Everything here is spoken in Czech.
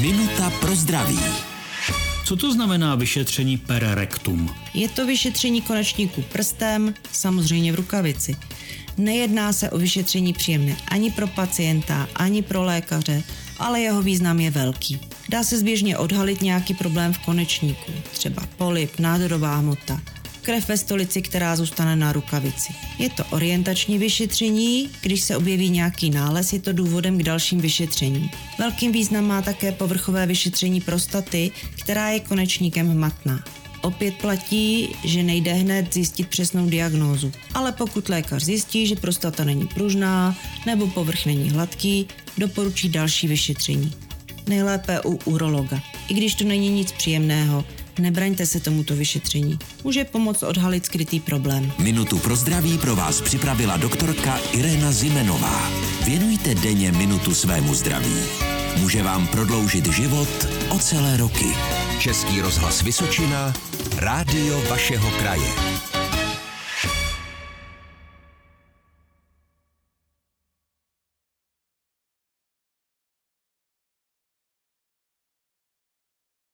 Minuta pro zdraví. Co to znamená vyšetření per rectum? Je to vyšetření konečníku prstem, samozřejmě v rukavici. Nejedná se o vyšetření příjemné ani pro pacienta, ani pro lékaře, ale jeho význam je velký. Dá se zběžně odhalit nějaký problém v konečníku, třeba polip, nádorová hmota, krev ve stolici, která zůstane na rukavici. Je to orientační vyšetření, když se objeví nějaký nález, je to důvodem k dalším vyšetřením. Velkým význam má také povrchové vyšetření prostaty, která je konečníkem hmatná. Opět platí, že nejde hned zjistit přesnou diagnózu, ale pokud lékař zjistí, že prostata není pružná nebo povrch není hladký, doporučí další vyšetření. Nejlépe u urologa. I když to není nic příjemného, nebraňte se tomuto vyšetření. Může pomoct odhalit skrytý problém. Minutu pro zdraví pro vás připravila doktorka Irena Zimenová. Věnujte denně minutu svému zdraví. Může vám prodloužit život o celé roky. Český rozhlas Vysočina, rádio vašeho kraje.